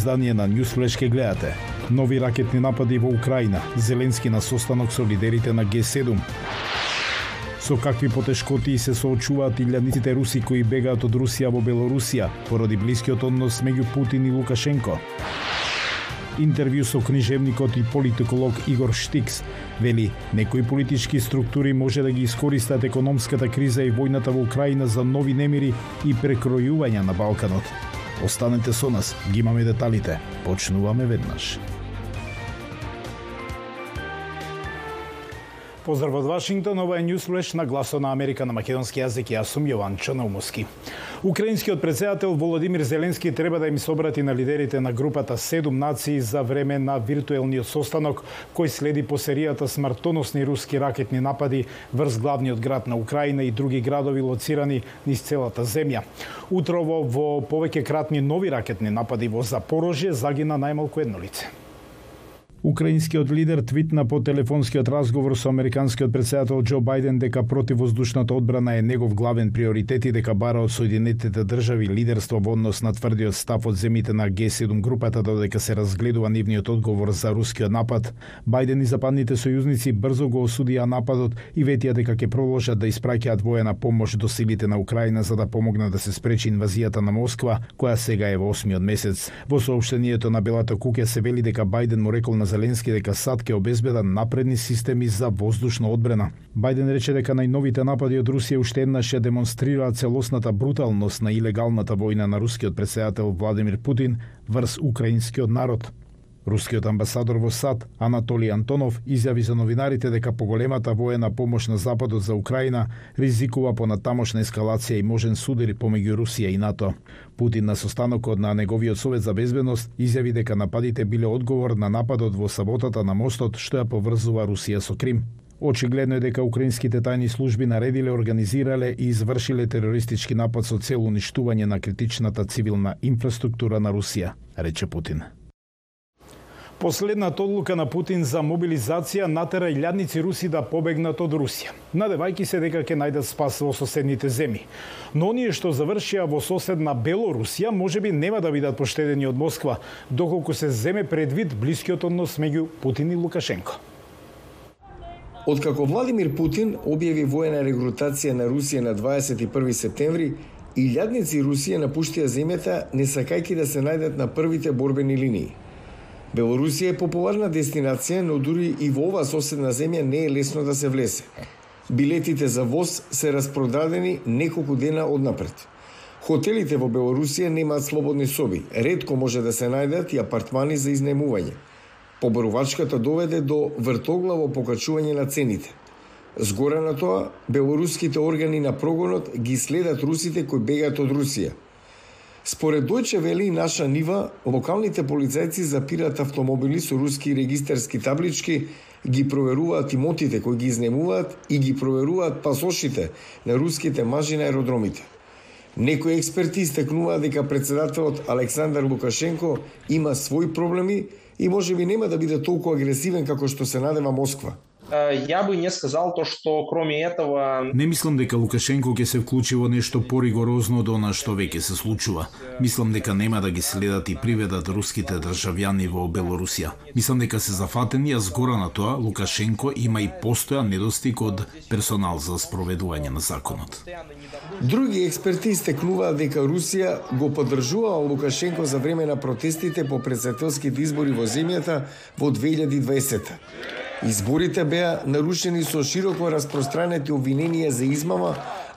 издание на Newsflash ке гледате. Нови ракетни напади во Украина, Зеленски на состанок со лидерите на Г7. Со какви потешкоти се соочуваат илјадниците руси кои бегаат од Русија во Белорусија поради блискиот однос меѓу Путин и Лукашенко. Интервју со книжевникот и политиколог Игор Штикс вели некои политички структури може да ги искористат економската криза и војната во Украина за нови немири и прекројувања на Балканот. Останете со нас, ги имаме деталите. Почнуваме веднаш. Поздрав од Вашингтон, ова е Newsflash на Гласо на Америка на македонски јазик јас сум Јован Чанаумовски. Украинскиот председател Володимир Зеленски треба да им се обрати на лидерите на групата Седум нации за време на виртуелниот состанок кој следи по серијата смртоносни руски ракетни напади врз главниот град на Украина и други градови лоцирани низ целата земја. Утрово во повеќе кратни нови ракетни напади во Запорожје загина најмалку едно лице. Украинскиот лидер твитна по телефонскиот разговор со американскиот председател Џо Бајден дека противвоздушната одбрана е негов главен приоритет и дека бара од Соединетите држави лидерство во однос на тврдиот став од земите на Г7 групата додека се разгледува нивниот одговор за рускиот напад. Бајден и западните сојузници брзо го осудија нападот и ветија дека ќе продолжат да испраќаат воена помош до силите на Украина за да помогнат да се спречи инвазијата на Москва, која сега е во осмиот месец. Во соопштението на Белата куќа се вели дека Бајден му рекол на Зеленски дека САД ќе обезбеда напредни системи за воздушна одбрана. Бајден рече дека најновите напади од Русија уште еднаш ја демонстрираат целосната бруталност на илегалната војна на рускиот председател Владимир Путин врз украинскиот народ. Рускиот амбасадор во САД, Анатолий Антонов, изјави за новинарите дека поголемата воена помош на Западот за Украина ризикува по натамошна ескалација и можен судир помеѓу Русија и НАТО. Путин на состанокот на неговиот Совет за безбедност изјави дека нападите биле одговор на нападот во саботата на мостот што ја поврзува Русија со Крим. Очигледно е дека украинските тајни служби наредиле, организирале и извршиле терористички напад со цел уништување на критичната цивилна инфраструктура на Русија, рече Путин. Последната одлука на Путин за мобилизација натера илјадници руси да побегнат од Русија, надевајки се дека ќе најдат спас во соседните земји. Но оние што завршија во соседна Белорусија можеби нема да бидат поштедени од Москва, доколку се земе предвид блискиот однос меѓу Путин и Лукашенко. Откако Владимир Путин објави воена регрутација на Русија на 21 септември, илјадници Русија напуштија земјата не сакајки да се најдат на првите борбени линии. Белорусија е популарна дестинација, но дури и во ова соседна земја не е лесно да се влезе. Билетите за воз се распродадени неколку дена однапред. Хотелите во Белорусија немаат слободни соби, редко може да се најдат и апартмани за изнемување. Поборувачката доведе до вртоглаво покачување на цените. Згора на тоа, белоруските органи на прогонот ги следат русите кои бегаат од Русија – Според Дојче Вели и наша нива, локалните полицајци запираат автомобили со руски регистарски таблички, ги проверуваат имотите кои ги изнемуваат и ги проверуваат пасошите на руските мажи на аеродромите. Некои експерти истекнуваат дека председателот Александар Лукашенко има своји проблеми и може би нема да биде толку агресивен како што се надева Москва. Ја бы не сказал то, што кроме этого... Не мислам дека Лукашенко ќе се вклучи во нешто поригорозно од она што веќе се случува. Мислам дека нема да ги следат и приведат руските државјани во Белорусија. Мислам дека се зафатени, а згора на тоа Лукашенко има и постојан недостиг од персонал за спроведување на законот. Други експерти истекнуваат дека Русија го поддржува Лукашенко за време на протестите по председателските избори во земјата во 2020 Изборите беа нарушени со широко распространети обвиненија за измама,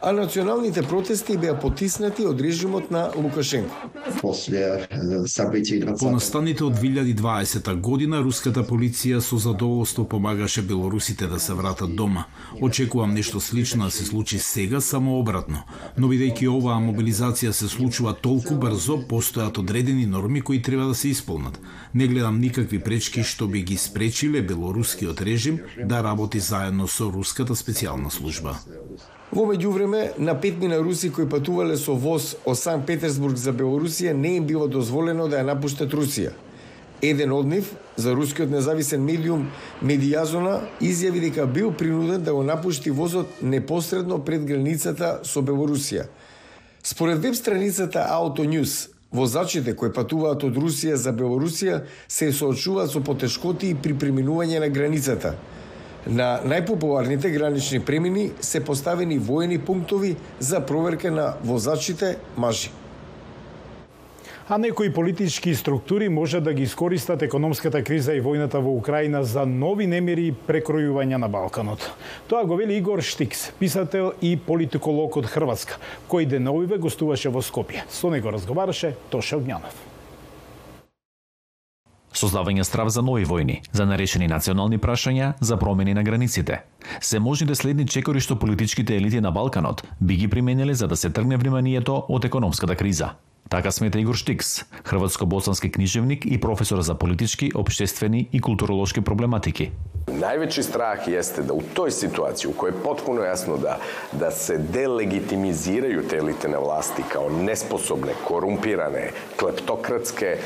а националните протести беа потиснати од режимот на Лукашенко. По настаните од 2020 година, руската полиција со задоволство помагаше белорусите да се вратат дома. Очекувам нешто слично да се случи сега, само обратно. Но бидејќи оваа мобилизација се случува толку брзо, постојат одредени норми кои треба да се исполнат. Не гледам никакви пречки што би ги спречиле белорускиот режим да работи заедно со руската специјална служба. Во меѓувреме, на петмина руси кои патувале со воз од Санкт Петерсбург за Белорусија не им било дозволено да ја напуштат Русија. Еден од нив, за рускиот независен медиум Медијазона, изјави дека бил принуден да го напушти возот непосредно пред границата со Белорусија. Според веб страницата Auto News, Возачите кои патуваат од Русија за Белорусија се соочуваат со потешкоти при преминување на границата. На најпопуларните гранични премини се поставени воени пунктови за проверка на возачите мажи а некои политички структури може да ги искористат економската криза и војната во Украина за нови немири и прекројувања на Балканот. Тоа го вели Игор Штикс, писател и политиколог од Хрватска, кој деновиве гостуваше во Скопје. Со него разговараше Тоша Огњанов. Создавање страв за нови војни, за нарешени национални прашања, за промени на границите. Се можните да следни чекори што политичките елити на Балканот би ги примениле за да се тргне вниманието од економската криза. Така смета Игор Штикс, хрватско-босански književnik i profesor za politički, opštestveni i kulturološki проблематики. Najveći strah jeste da u toj situaciji u kojoj е potpuno jasno da, da se delegitimiziraju te elite na vlasti kao nesposobne, korumpirane, kleptokratske,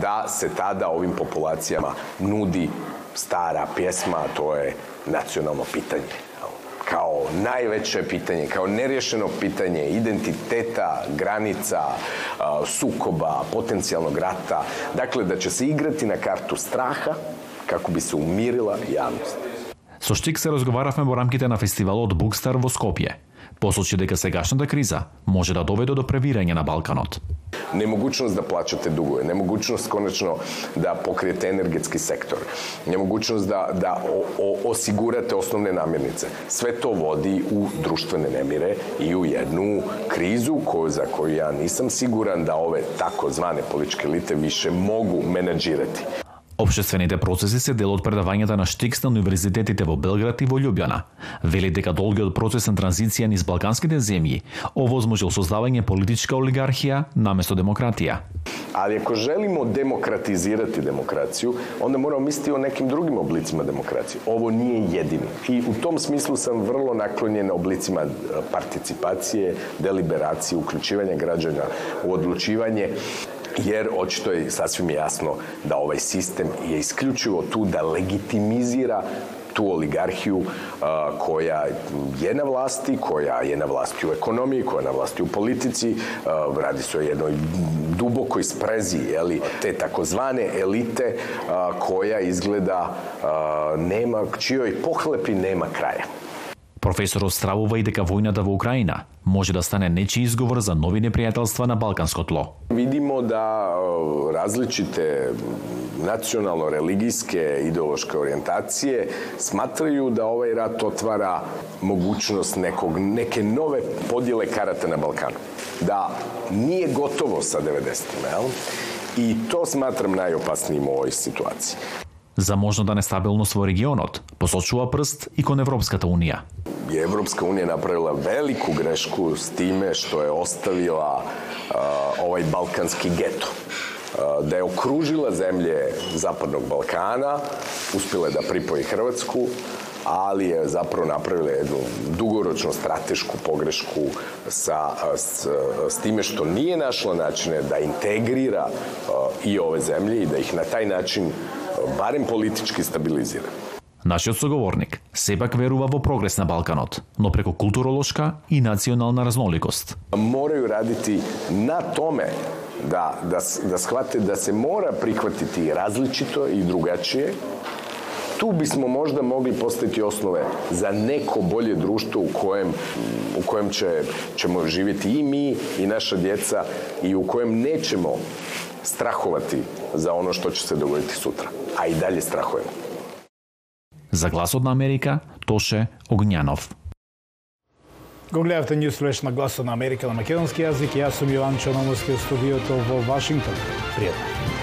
da se tada ovim populacijama нуди stara pjesma, а to je nacionalno pitanje kao najveće pitanje, kao nerješeno pitanje identiteta, granica, sukoba, potencijalnog rata. Dakle, da će se igrati na kartu straha kako bi se umirila javnost. Со Штик се разговаравме во рамките на фестивалот Букстар во Скопје. Посочи дека сегашната криза може да доведе до превирање на Балканот. Немогучност да плачате дугове, немогучност конечно да покриете енергетски сектор, немогучност да, да о, о, осигурате основне намирнице. Све то води у друштвене немире и у едну кризу коju, за коju ja nisam siguran da ove takozvane političke elite više mogu menadžirati. Обшествените процеси се дел од предавањата на Штикс на универзитетите во Белград и во Љубјана. Вели дека долгиот процес на транзиција низ балканските земји овозможил создавање политичка олигархија наместо демократија. Ali ako želimo demokratizirati demokraciju, onda moramo misliti o nekim drugim oblicima demokracije. Ovo nije jedini. I u tom smislu sam vrlo naklonjen oblicima participacije, deliberacije, uključivanja građana u odlučivanje jer očito je sasvim jasno da ovaj sistem je isključivo tu da legitimizira tu oligarhiju a, koja je na vlasti, koja je na vlasti u ekonomiji, koja je na vlasti u politici, a, radi se o jednoj dubokoj sprezi jeli, te takozvane elite a, koja izgleda nema, čijoj pohlepi nema kraja. Професорот стравува и дека војната во Украина може да стане нечи изговор за нови непријателства на балканско тло. Видимо да различите национално-религијске идеолошке ориентације сматрају да овај рат отвара могуćност неког, неке нове подјеле карате на Балкану. Да nije готово sa 90-тима, jel? И то сматрам најопаснијим овој ситуација. За можно да нестабилност во регионот, посочува прст и кон Европската Унија je Evropska unija napravila veliku grešku s time što je ostavila uh, ovaj balkanski geto uh, da je okružila zemlje Zapadnog Balkana, uspjela je da pripoji Hrvatsku, ali je zapravo napravila jednu dugoročnu stratešku pogrešku sa, s, s time što nije našla načine da integrira uh, i ove zemlje i da ih na taj način barem politički stabilizira. Нашиот соговорник сепак верува во прогрес на Балканот, но преку културолошка и национална разноликост. Морају радити на томе да, да, да схвате да се мора прихватити различито и другачије, tu bismo možda mogli postaviti osnove za neko bolje društvo u kojem, u kojem će, ćemo živjeti i mi i naša djeca i u kojem nećemo strahovati za ono što će se dogoditi sutra, a i dalje strahujemo. За гласот на Америка, Тоше Огњанов. Го гледавте Ньюс на гласот на Америка на македонски јазик. Јас сум Јован Чономовски од студиото во Вашингтон. Пријатно.